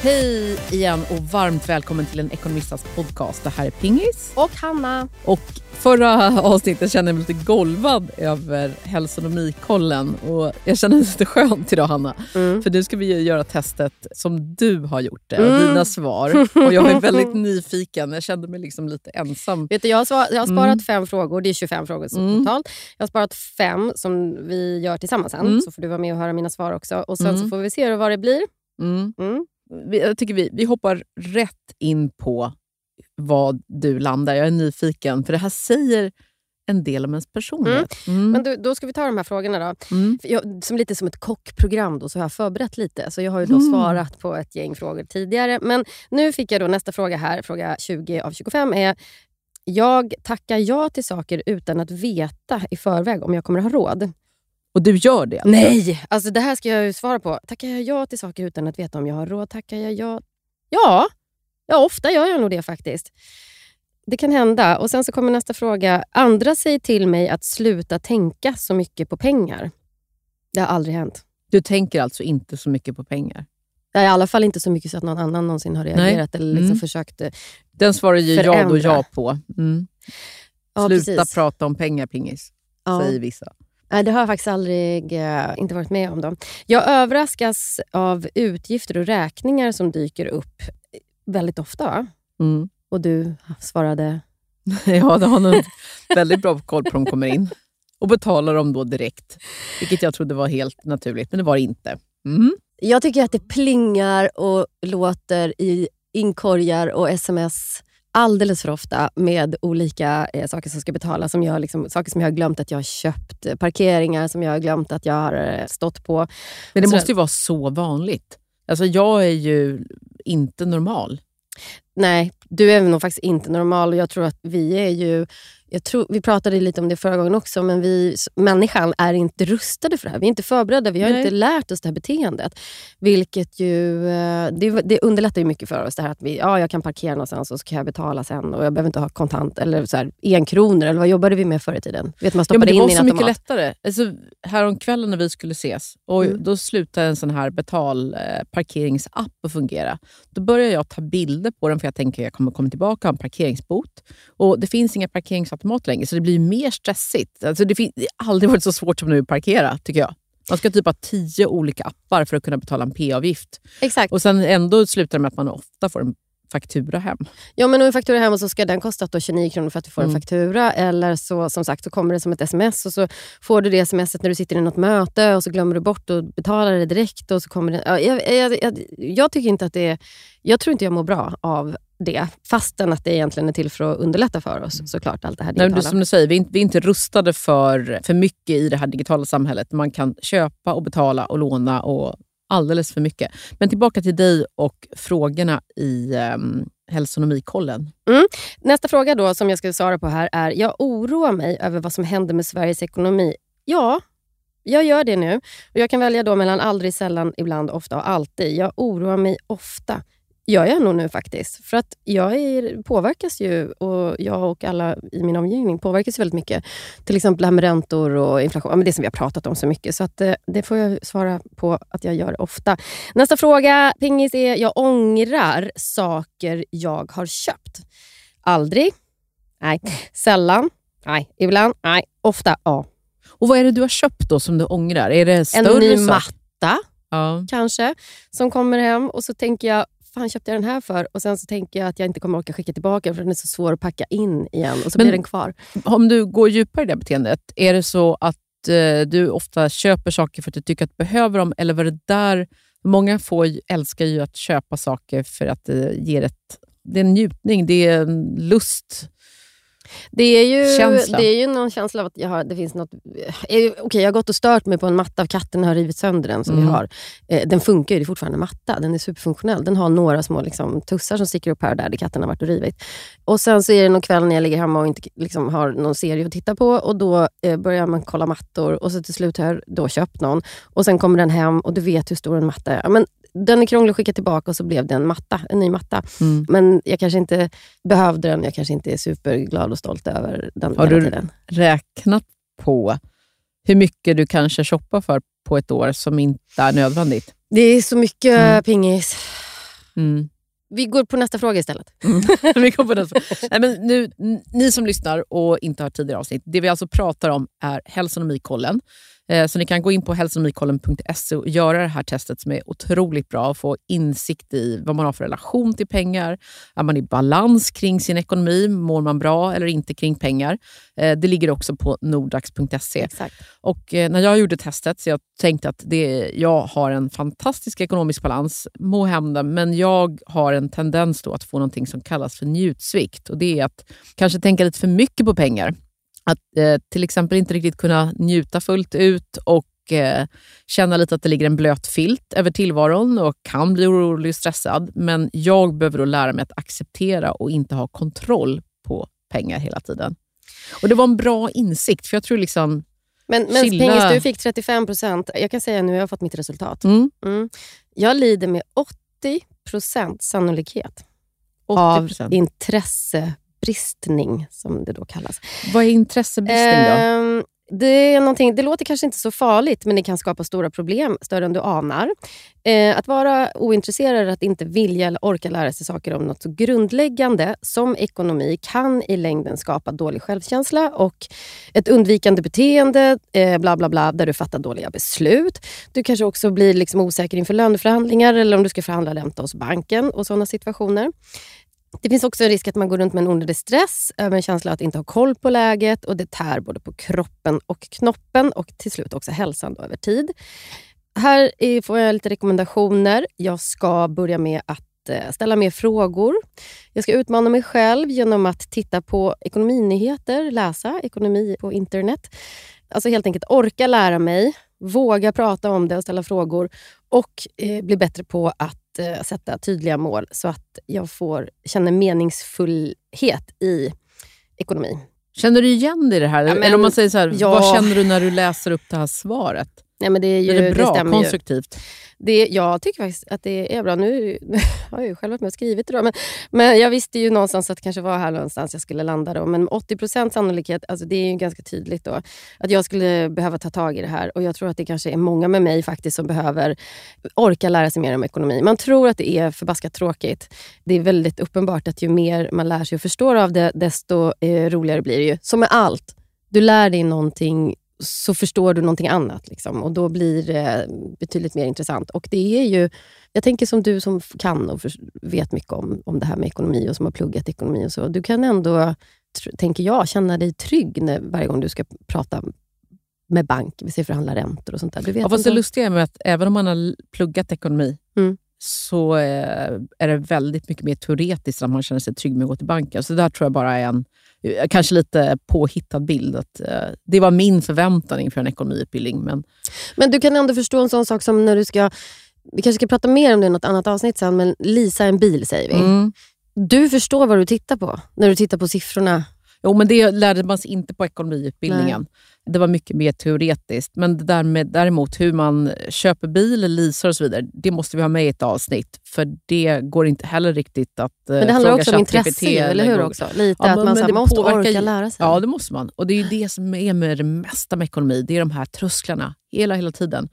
Hej igen och varmt välkommen till en ekonomistas podcast. Det här är Pingis. Och Hanna. Och förra avsnittet kände jag mig lite golvad över hälsonomikollen. Och jag känner mig lite skönt idag Hanna. Mm. För nu ska vi göra testet som du har gjort det och mm. dina svar. Och jag är väldigt nyfiken. Jag kände mig liksom lite ensam. Vet du, jag, har, svar, jag har sparat mm. fem frågor. Det är 25 frågor mm. totalt. Jag har sparat fem som vi gör tillsammans sen. Mm. Så får du vara med och höra mina svar också. Och Sen så mm. får vi se vad det blir. Jag tycker vi, vi hoppar rätt in på vad du landar. Jag är nyfiken, för det här säger en del om ens personlighet. Mm. Mm. Men du, då ska vi ta de här frågorna. då. Mm. Jag, som lite som ett kockprogram då, så har jag förberett lite. Så Jag har ju då mm. svarat på ett gäng frågor tidigare. Men nu fick jag då nästa fråga här. Fråga 20 av 25 är jag tackar ja till saker utan att veta i förväg om jag kommer att ha råd. Och du gör det? Alltså. Nej! Alltså det här ska jag svara på. Tackar jag ja till saker utan att veta om jag har råd? Tackar jag ja? Ja, ja ofta gör jag nog det faktiskt. Det kan hända. Och Sen så kommer nästa fråga. Andra säger till mig att sluta tänka så mycket på pengar. Det har aldrig hänt. Du tänker alltså inte så mycket på pengar? Ja, I alla fall inte så mycket så att någon annan någonsin har reagerat Nej. eller liksom mm. försökt eh, Den svarar ju förändra. jag då ja på. Mm. Ja, Sluta precis. prata om pengar, pingis, ja. säger vissa. Nej, det har jag faktiskt aldrig uh, inte varit med om. Då. Jag överraskas av utgifter och räkningar som dyker upp väldigt ofta. Mm. Och du svarade? ja, det har nog väldigt bra koll på de kommer in. Och betalar dem då direkt. Vilket jag trodde var helt naturligt, men det var det inte. Mm. Jag tycker att det plingar och låter i inkorgar och sms alldeles för ofta med olika eh, saker som ska betalas. Som jag, liksom, saker som jag har glömt att jag har köpt. Eh, parkeringar som jag har glömt att jag har eh, stått på. Men det så måste ju vara så vanligt. Alltså jag är ju inte normal. Nej, du är nog faktiskt inte normal och jag tror att vi är ju jag tror, vi pratade lite om det förra gången också, men vi, människan är inte rustade för det här. Vi är inte förberedda. Vi har Nej. inte lärt oss det här beteendet. Vilket ju, eh, det, det, underlättar ju mycket för oss. Det här att vi, ja, jag kan parkera någonstans och så kan jag betala sen. Och Jag behöver inte ha kontant eller så här, en kronor. Eller vad jobbade vi med förr i tiden? Vet, man ja, men det in var så mycket lättare. Alltså, häromkvällen när vi skulle ses, och mm. då slutade en sån här betalparkeringsapp eh, att fungera. Då började jag ta bilder på den, för jag tänker att jag kommer komma tillbaka och ha en parkeringsbot. Och det finns inga parkeringsappar automat längre, så det blir mer stressigt. Alltså det, det har aldrig varit så svårt som nu att parkera, tycker jag. Man ska typ ha tio olika appar för att kunna betala en p-avgift. Exakt. Och sen ändå slutar det med att man ofta får en faktura hem. Ja, men en faktura hem och så ska den kosta 29 kronor för att du får mm. en faktura. Eller så som sagt så kommer det som ett sms och så får du det smset när du sitter i något möte och så glömmer du bort att betala det direkt. Och så kommer det, ja, jag, jag, jag, jag, tycker inte att det Jag tror inte jag mår bra av det, fastän att det egentligen är till för att underlätta för oss. såklart allt det här digitala. Nej, som du säger, vi är, inte, vi är inte rustade för, för mycket i det här digitala samhället. Man kan köpa och betala och låna och alldeles för mycket. Men tillbaka till dig och frågorna i eh, hälsonomikollen. Mm. Nästa fråga då som jag ska svara på här är, jag oroar mig över vad som händer med Sveriges ekonomi. Ja, jag gör det nu. Och Jag kan välja då mellan aldrig, sällan, ibland, ofta och alltid. Jag oroar mig ofta gör jag nog nu faktiskt. För att jag är, påverkas ju, och jag och alla i min omgivning påverkas väldigt mycket. Till exempel det här med räntor och inflation, det som vi har pratat om så mycket. Så att, eh, det får jag svara på att jag gör ofta. Nästa fråga, pingis, är jag ångrar saker jag har köpt. Aldrig. Nej. Sällan. Nej. Ibland. Nej. Ofta. Ja. Och Vad är det du har köpt då som du ångrar? Är det större En ny matta, ja. kanske, som kommer hem. Och så tänker jag, fan köpte jag den här för? Och Sen så tänker jag att jag inte kommer orka skicka tillbaka för den är så svår att packa in igen. Och så Men, blir den kvar. Om du går djupare i det beteendet, är det så att eh, du ofta köper saker för att du tycker att du behöver dem? Eller var det där... Många får, älskar ju att köpa saker för att det ger ett... Det är en njutning, det är en lust det är ju, känsla. det är ju någon känsla av att jag har, det finns något... Eh, okay, jag har gått och stört mig på en matta. Katten har rivit sönder den. som mm. vi har. Eh, den funkar ju, det är fortfarande matta. Den är superfunktionell. Den har några små liksom, tussar som sticker upp här och där, där katten har varit och rivit. Och Sen så är det någon kväll när jag ligger hemma och inte liksom, har någon serie att titta på. Och Då eh, börjar man kolla mattor och så till slut har jag då köpt någon. Och Sen kommer den hem och du vet hur stor en matta är. Men den är krånglig att skicka tillbaka och så blev det en matta, en ny matta. Mm. Men jag kanske inte behövde den. Jag kanske inte är superglad och stolt över den Har du tiden. räknat på hur mycket du kanske shoppar för på ett år som inte är nödvändigt? Det är så mycket mm. pingis. Mm. Vi går på nästa fråga istället. Mm. vi går på nästa. Nej, men nu, ni som lyssnar och inte har tidigare avsnitt, det vi alltså pratar om är hälsonomikollen. Eh, så ni kan gå in på hälsonomikollen.se och göra det här testet som är otroligt bra och få insikt i vad man har för relation till pengar. Är man i balans kring sin ekonomi? Mår man bra eller inte kring pengar? Eh, det ligger också på nordax.se. Och eh, när jag gjorde testet så jag tänkte att det, jag har en fantastisk ekonomisk balans, må hända, men jag har en tendens att få något som kallas för njutsvikt. Och Det är att kanske tänka lite för mycket på pengar. Att eh, till exempel inte riktigt kunna njuta fullt ut och eh, känna lite att det ligger en blöt filt över tillvaron och kan bli orolig och stressad. Men jag behöver då lära mig att acceptera och inte ha kontroll på pengar hela tiden. Och Det var en bra insikt, för jag tror liksom... Men, men chilla... Pengis, du fick 35 procent. Jag kan säga nu, jag har fått mitt resultat. Mm. Mm. Jag lider med 80 procent sannolikhet 80%. av intresse bristning, som det då kallas. Vad är intressebristning då? Eh, det, är det låter kanske inte så farligt, men det kan skapa stora problem, större än du anar. Eh, att vara ointresserad, att inte vilja eller orka lära sig saker om något så grundläggande som ekonomi kan i längden skapa dålig självkänsla och ett undvikande beteende, eh, bla bla bla, där du fattar dåliga beslut. Du kanske också blir liksom osäker inför löneförhandlingar eller om du ska förhandla ränta hos banken och sådana situationer. Det finns också en risk att man går runt med en onödig stress eh, över en känsla att inte ha koll på läget och det tär både på kroppen och knoppen och till slut också hälsan över tid. Här får jag lite rekommendationer. Jag ska börja med att eh, ställa mer frågor. Jag ska utmana mig själv genom att titta på ekonominyheter, läsa ekonomi på internet. Alltså helt enkelt orka lära mig, våga prata om det och ställa frågor och eh, bli bättre på att eh, sätta tydliga mål så att jag får känna meningsfullhet i ekonomi. Känner du igen dig i det här? Ja, men, Eller om man säger så här, ja. vad känner du när du läser upp det här svaret? Nej, men det är, ju, är det bra? Det konstruktivt? Det, jag tycker faktiskt att det är bra. Nu har jag ju själv varit med och skrivit det, då, men, men jag visste ju någonstans att det kanske var här någonstans jag skulle landa. Då. Men 80% sannolikhet, alltså det är ju ganska tydligt då, att jag skulle behöva ta tag i det här. Och Jag tror att det kanske är många med mig faktiskt som behöver orka lära sig mer om ekonomi. Man tror att det är förbaskat tråkigt. Det är väldigt uppenbart att ju mer man lär sig och förstår av det, desto eh, roligare blir det ju. Som med allt. Du lär dig någonting så förstår du någonting annat. Liksom, och Då blir det betydligt mer intressant. Och det är ju, Jag tänker som du som kan och vet mycket om, om det här med ekonomi och som har pluggat ekonomi. och så. Du kan ändå, tänker jag, känna dig trygg när, varje gång du ska prata med bank, vi säger förhandla räntor och sånt där. Du vet ja, fast det lustiga är att även om man har pluggat ekonomi mm. så eh, är det väldigt mycket mer teoretiskt att man känner sig trygg med att gå till banken. Så det där tror jag bara är en kanske lite påhittad bild. Att, uh, det var min förväntan inför en ekonomiutbildning. Men... men du kan ändå förstå en sån sak som när du ska... Vi kanske ska prata mer om det i något annat avsnitt sen, men lisa en bil säger vi. Mm. Du förstår vad du tittar på när du tittar på siffrorna. Jo, men det lärde man sig inte på ekonomiutbildningen. Nej. Det var mycket mer teoretiskt. Men det där med, däremot hur man köper bil, leasar och så vidare, det måste vi ha med i ett avsnitt. För det går inte heller riktigt att Men det handlar också om intresse, eller hur? också? Lite ja, att man, man måste orka lära sig. Ja, det måste man. Och Det är det som är med det mesta med ekonomi. Det är de här trösklarna hela, hela tiden.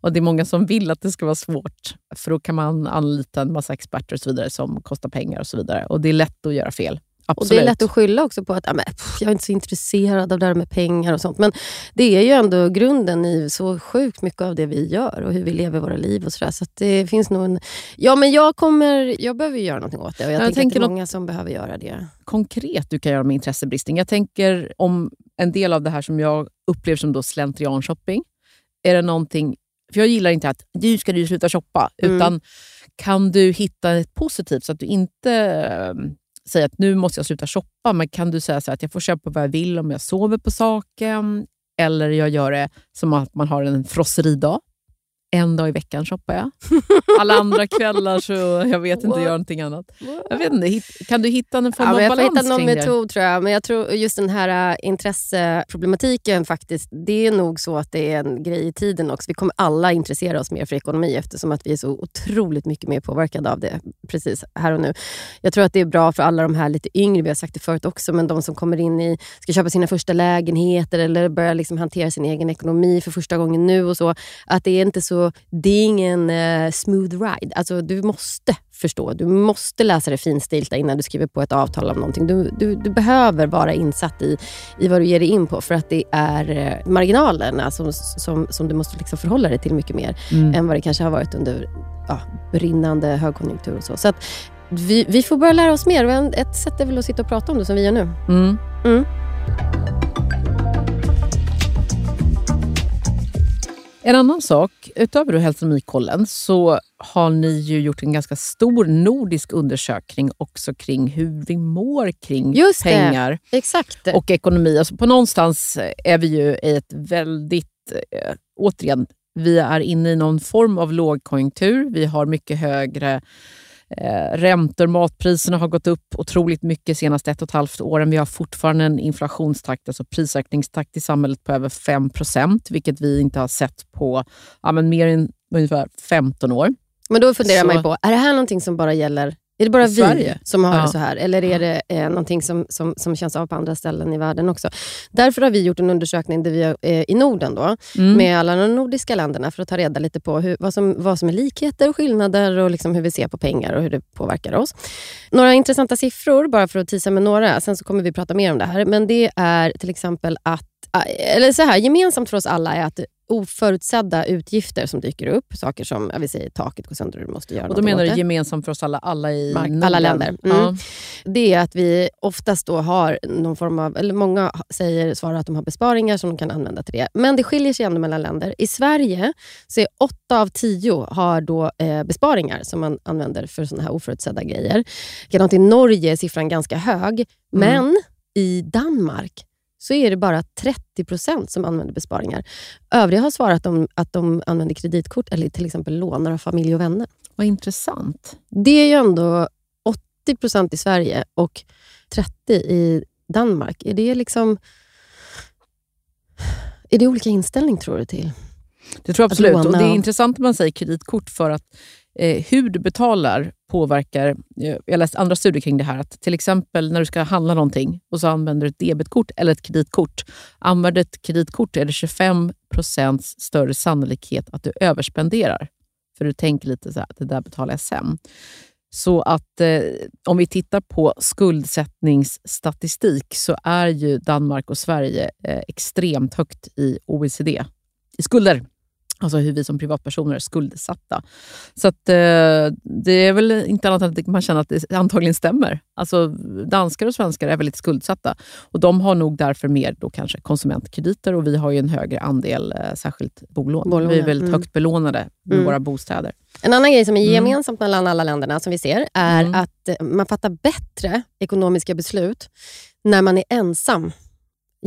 Och Det är många som vill att det ska vara svårt, för då kan man anlita en massa experter och så vidare som kostar pengar och så vidare. Och Det är lätt att göra fel. Absolut. Och Det är lätt att skylla också på att ja, men, jag är inte så intresserad av det här med pengar och sånt. Men det är ju ändå grunden i så sjukt mycket av det vi gör och hur vi lever våra liv. och så, där. så det finns nog en... Ja, men jag, kommer, jag behöver göra någonting åt det och jag, jag tänker att det är många som behöver göra det. Konkret du kan göra med intressebristning. Jag tänker om en del av det här som jag upplever som då slentrian-shopping. Är det någonting... För jag gillar inte att du ska du sluta shoppa, mm. utan kan du hitta ett positivt så att du inte säga att nu måste jag sluta shoppa, men kan du säga så att jag får köpa vad jag vill om jag sover på saken? Eller jag gör det som att man har en frosseridag. En dag i veckan shoppar jag. Alla andra kvällar så jag vet inte, What? gör någonting annat. Jag vet inte, kan du hitta en form ja, av jag balans får hitta någon metod tror jag. Men jag tror just den här äh, intresseproblematiken faktiskt, det är nog så att det är en grej i tiden också. Vi kommer alla intressera oss mer för ekonomi eftersom att vi är så otroligt mycket mer påverkade av det precis här och nu. Jag tror att det är bra för alla de här lite yngre, vi har sagt det förut också, men de som kommer in i, ska köpa sina första lägenheter eller börjar liksom hantera sin egen ekonomi för första gången nu och så. Att det är inte så det är ingen uh, smooth ride. Alltså, du måste förstå. Du måste läsa det finstilta innan du skriver på ett avtal om någonting. Du, du, du, behöver vara insatt i, i vad du ger dig in på för att det är eh, marginalerna som, som, som du måste liksom förhålla dig till mycket mer mm. än vad det kanske har varit under ja, brinnande högkonjunktur och så. så att vi, vi får börja lära oss mer. Ett sätt är väl att sitta och prata om det som vi gör nu. Mm. Mm. En annan sak, utöver hälsonomikollen så har ni ju gjort en ganska stor nordisk undersökning också kring hur vi mår kring Just pengar Exakt. och ekonomi. Alltså på någonstans är vi ju i ett väldigt, äh, återigen, vi är inne i någon form av lågkonjunktur. Vi har mycket högre Eh, räntor, matpriserna har gått upp otroligt mycket senaste ett och ett halvt åren. Vi har fortfarande en inflationstakt, alltså prisökningstakt i samhället på över 5% vilket vi inte har sett på ja, men mer än ungefär 15 år. Men då funderar så, man ju på, är det här någonting som bara gäller är det bara vi Sverige? som har ja. det så här? Eller är det eh, någonting som, som, som känns av på andra ställen i världen också? Därför har vi gjort en undersökning där vi eh, i Norden då, mm. med alla de nordiska länderna för att ta reda lite på hur, vad, som, vad som är likheter och skillnader och liksom hur vi ser på pengar och hur det påverkar oss. Några intressanta siffror, bara för att tisa med några. Sen så kommer vi prata mer om det här. Men det är till exempel att eh, eller så här, gemensamt för oss alla är att oförutsedda utgifter som dyker upp. Saker som vill säga, taket går sönder och du måste göra Och Då menar du gemensamt för oss alla, alla i Mark, Alla länder. Mm. Ja. Det är att vi oftast då har någon form av, eller många säger, svarar att de har besparingar som de kan använda till det. Men det skiljer sig ändå mellan länder. I Sverige så är åtta av tio har då eh, besparingar som man använder för såna här oförutsedda grejer. Likadant i Norge är siffran ganska hög. Mm. Men i Danmark så är det bara 30% som använder besparingar. Övriga har svarat om att de använder kreditkort eller till exempel lånar av familj och vänner. Vad intressant. Det är ju ändå 80% i Sverige och 30 i Danmark. Är det liksom... Är det olika inställning tror du till? Det tror jag absolut. Och det är intressant att man säger kreditkort för att eh, hur du betalar påverkar... Jag har läst andra studier kring det här. Att till exempel när du ska handla någonting och så använder du ett debetkort eller ett kreditkort. Använder du ett kreditkort är det 25% större sannolikhet att du överspenderar. För du tänker lite så här, det där betalar jag sen. Så att eh, om vi tittar på skuldsättningsstatistik så är ju Danmark och Sverige eh, extremt högt i OECD i skulder. Alltså hur vi som privatpersoner är skuldsatta. Så att, eh, det är väl inte annat än att man känner att det antagligen stämmer. Alltså, danskar och svenskar är väldigt skuldsatta och de har nog därför mer då kanske konsumentkrediter och vi har ju en högre andel eh, särskilt bolån. bolån. Vi är väldigt mm. högt belånade med mm. våra bostäder. En annan grej som är mm. gemensamt mm. mellan alla länderna som vi ser är mm. att eh, man fattar bättre ekonomiska beslut när man är ensam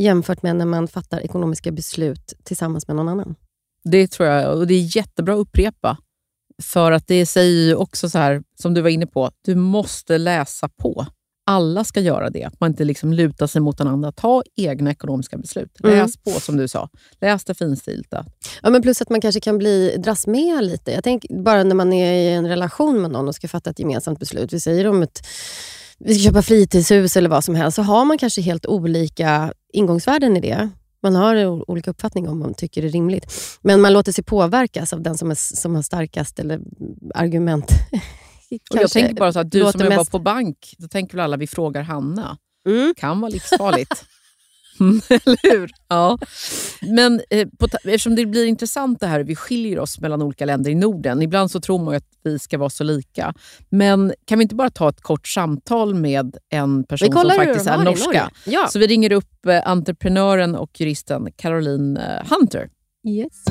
jämfört med när man fattar ekonomiska beslut tillsammans med någon annan. Det tror jag, och det är jättebra att upprepa. För att det säger ju också så här, som du var inne på, du måste läsa på. Alla ska göra det. Man inte liksom lutar sig mot den andra. Ta egna ekonomiska beslut. Mm. Läs mm. på som du sa. Läs det finstilta. Ja, men plus att man kanske kan bli, dras med lite. Jag tänker bara när man är i en relation med någon och ska fatta ett gemensamt beslut. Vi säger om ett vi ska köpa fritidshus eller vad som helst, så har man kanske helt olika ingångsvärden i det. Man har olika uppfattning om vad man tycker är rimligt. Men man låter sig påverkas av den som, är, som har starkast eller argument. och jag tänker bara så att du som jobbar mest... på bank, då tänker väl alla vi frågar Hanna. Mm. kan vara livsfarligt. Eller hur? Ja. Men eh, på, eftersom det blir intressant det här vi skiljer oss mellan olika länder i Norden. Ibland så tror man att vi ska vara så lika. Men kan vi inte bara ta ett kort samtal med en person som faktiskt är norska? Ja. Så vi ringer upp eh, entreprenören och juristen Caroline eh, Hunter. Yes.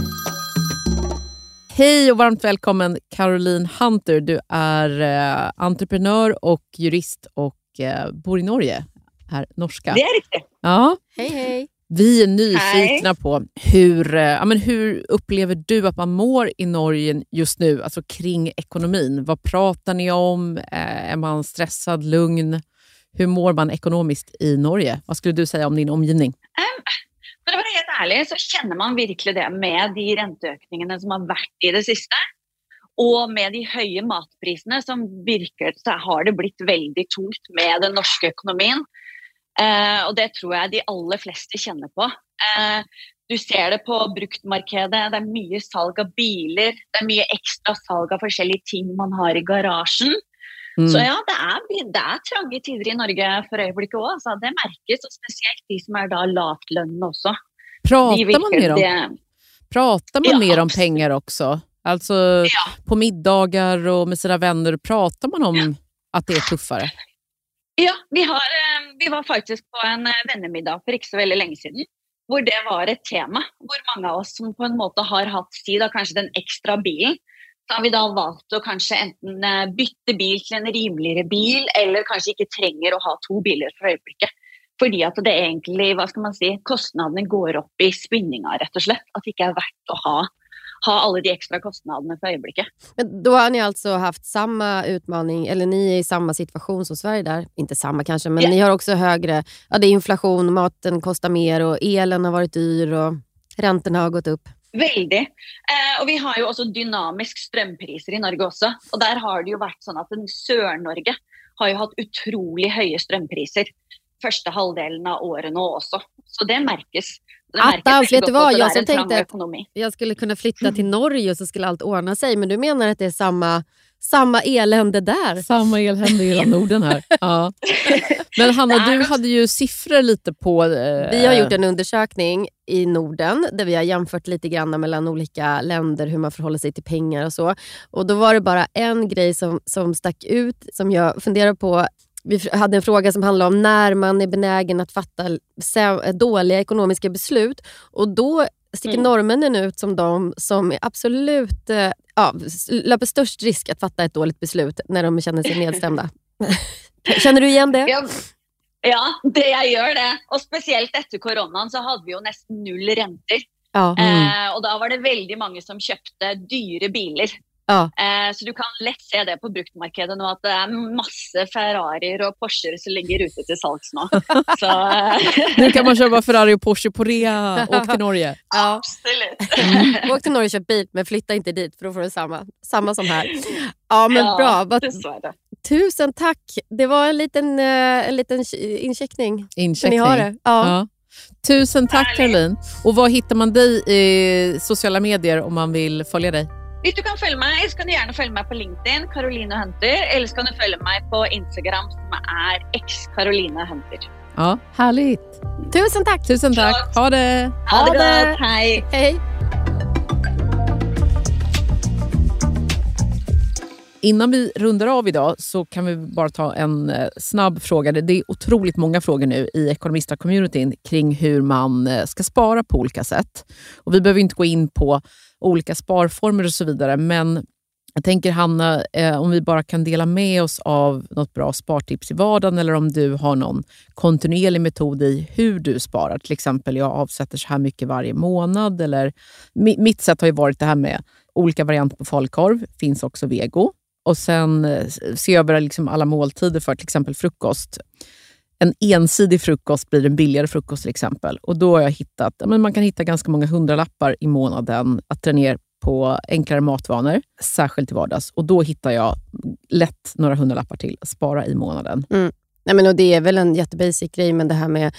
Hej och varmt välkommen Caroline Hunter. Du är eh, entreprenör och jurist och eh, bor i Norge är norska. Det är riktigt. Ja. Hej, hej. Vi är nyfikna hej. på hur, eh, ja, men hur upplever du att man mår i Norge just nu, alltså kring ekonomin? Vad pratar ni om? Eh, är man stressad, lugn? Hur mår man ekonomiskt i Norge? Vad skulle du säga om din omgivning? Um, för att vara helt ärlig så känner man verkligen det med de ränteökningarna som har varit i det sista. Och med de höga matpriserna som virker så har det blivit väldigt tungt med den norska ekonomin. Eh, og det tror jeg de aller fleste kjenner på. Eh, du ser det på bruktmarkedet. Det er mye salg av biler. Det er mye ekstra salg av forskjellige ting man har i garasjen. Mm. Så ja, det är, det är trånga tider i Norge för ögonblicket också. Alltså, det märks, och speciellt de som är då lavtlönade också. Pratar man mer om, det, pratar man ja, mer om pengar också? Alltså ja. på middagar och med sina vänner, pratar man om ja. att det är tuffare? Ja, vi, har, eh, vi var faktiskt på en eh, vännemiddag för inte så väldigt länge sedan hvor det var ett tema. Hvor mange av oss som på en måte har hatt si da, kanskje den extra bilen, så har vi da valgt å kanskje enten eh, bytte bil till en rimeligere bil, eller kanske inte trenger å ha två bilar för ögonblicket. Fordi at det egentlig, hva skal man si, kostnadene går upp i spinninga, rett og slett. At det ikke er verdt å ha ha alla de extra kostnaderna för ögonblicket. Men då har ni alltså haft samma utmaning, eller ni är i samma situation som Sverige där. Inte samma kanske, men yeah. ni har också högre, ja det är inflation, maten kostar mer och elen har varit dyr och räntorna har gått upp. Väldigt. Eh, och vi har ju också dynamiska strömpriser i Norge också. Och där har det ju varit så att Sør-Norge har ju haft otroligt höga strömpriser första halvdelen av åren också. Så det märks. Attans, vet du vad? Jag som tänkte att jag skulle kunna flytta till Norge och så skulle allt ordna sig. Men du menar att det är samma, samma elände där? Samma elände i hela Norden här. ja. Men Hanna, du hade ju siffror lite på... Eh... Vi har gjort en undersökning i Norden där vi har jämfört lite grann mellan olika länder, hur man förhåller sig till pengar och så. Och Då var det bara en grej som, som stack ut som jag funderar på vi hade en fråga som handlade om när man är benägen att fatta dåliga ekonomiska beslut. Och Då sticker mm. norrmännen ut som de som absolut eh, ja, löper störst risk att fatta ett dåligt beslut när de känner sig nedstämda. Känner du igen det? Ja, ja, det jag gör det. Och speciellt efter coronan så hade vi ju nästan noll räntor. Ja. Mm. Eh, och då var det väldigt många som köpte dyra bilar Ja. Eh, så du kan lätt se det på bruktmarknaden nu att det är massor Ferrarier och Porscher som ligger ute till salgs nu. Så, eh. nu kan man köpa Ferrari och Porsche på rea. Åk till Norge. Ja. Absolut. Mm. Åk till Norge och köp bil, men flytta inte dit för då får du samma, samma som här. Ja, men ja, bra. But, tusen tack. Det var en liten, eh, en liten incheckning. Incheckning. Ni har det. Ja. ja. Tusen tack Caroline. Och var hittar man dig i sociala medier om man vill följa dig? Hvis du kan følge meg, så kan du gjerne følge meg på LinkedIn, Caroline Hunter, eller så kan du følge meg på Instagram, som är x Caroline Hunter. Ja, härligt. Tusen tack. Tusen tack. Ha det. Ha, ha det gott. Hej. Hej. Innan vi rundar av idag så kan vi bara ta en eh, snabb fråga. Det är otroligt många frågor nu i ekonomista-communityn kring hur man eh, ska spara på olika sätt. Och vi behöver inte gå in på olika sparformer och så vidare. Men jag tänker Hanna, eh, om vi bara kan dela med oss av något bra spartips i vardagen eller om du har någon kontinuerlig metod i hur du sparar. Till exempel, jag avsätter så här mycket varje månad. Eller, mitt sätt har ju varit det här med olika varianter på falukorv. finns också vego. Och sen eh, se över liksom alla måltider för till exempel frukost. En ensidig frukost blir en billigare frukost till exempel. Och Då har jag hittat men man kan hitta ganska många hundralappar i månaden att dra ner på enklare matvanor, särskilt till vardags. Och Då hittar jag lätt några hundralappar till att spara i månaden. Mm. Nej, men och det är väl en jättebasic grej, men det här med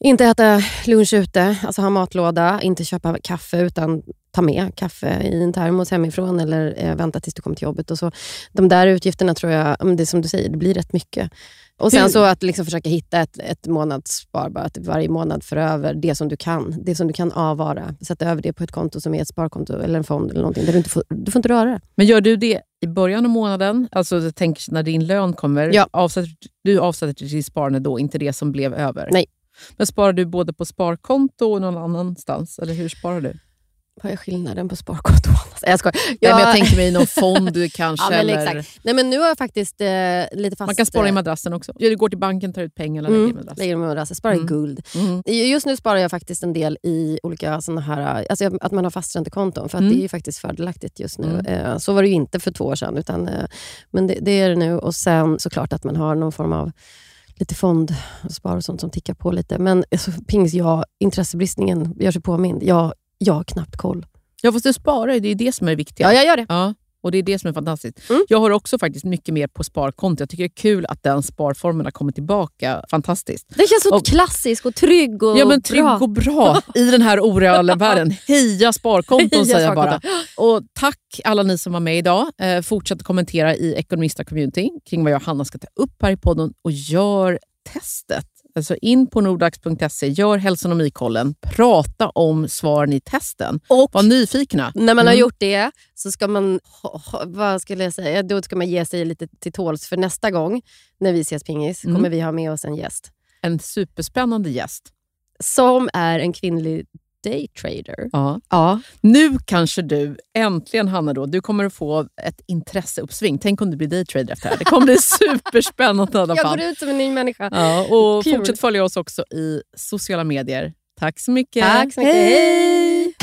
inte äta lunch ute, alltså ha matlåda, inte köpa kaffe utan ta med kaffe i en termos hemifrån eller eh, vänta tills du kommer till jobbet. Och så. De där utgifterna tror jag, det är som du säger, det blir rätt mycket. Och sen så att liksom försöka hitta ett, ett månadsspar, bara att varje månad för över det som du kan. Det som du kan avvara. Sätta över det på ett konto som är ett sparkonto eller en fond eller någonting. Där du, inte får, du får inte röra det. Men gör du det i början av månaden? Alltså tänk när din lön kommer. Ja. Avsätter, du avsätter till sparande då, inte det som blev över? Nej. Men sparar du både på sparkonto och någon annanstans? Eller hur sparar du? Vad är skillnaden på sparkonto? Jag skojar. Jag, Nej, men jag tänker mig någon fond kanske. ja, men eller... exakt. Nej, men nu har jag faktiskt eh, lite fast... Man kan spara i madrassen också. Du går till banken, tar ut pengar och lägger mm, i madrassen. Lägger i madrassen. Sparar mm. i guld. Mm. Just nu sparar jag faktiskt en del i olika såna här... Alltså att man har fasträntekonton. För att mm. det är faktiskt fördelaktigt just nu. Mm. Eh, så var det ju inte för två år sedan. Utan, eh, men det, det, är det nu. Och sen såklart att man har någon form av lite fondspar och sånt som tickar på lite. Men alltså, pings, ja, intressebristningen gör sig påmind. Jag, jag har knappt koll. Ja, fast du sparar det är det som är viktigt. Ja, jag gör det. Ja. Och Det är det som är fantastiskt. Mm. Jag har också faktiskt mycket mer på sparkonto. Jag tycker det är kul att den sparformen har kommit tillbaka. Fantastiskt. Det känns så Och- klassisk och trygg och Ja, men trygg bra. och bra i den här oreala världen. Heja sparkonton Heja säger jag bara. Och tack alla ni som var med idag. Eh, fortsätt kommentera i Ekonomista-community kring vad jag och Hanna ska ta upp här i podden och gör testet. Alltså in på nordax.se, gör hälsonomikollen, prata om svaren i testen. Och Var nyfikna. när man har Mm. gjort det så ska man, vad skulle jag säga, då ska man ge sig lite till tåls för nästa gång när vi ses pingis Mm. kommer vi ha med oss en gäst En superspännande gäst. som är en kvinnlig daytrader. Ja. Ja. Nu kanske du, äntligen Hanna, då, du kommer att få ett intresseuppsving. Tänk om du blir daytrader efter det här. Det kommer bli superspännande i alla Jag fall. går ut som en ny människa. Ja, och Kul. fortsätt följa oss också i sociala medier. Tack så mycket. Tack så mycket. Hej!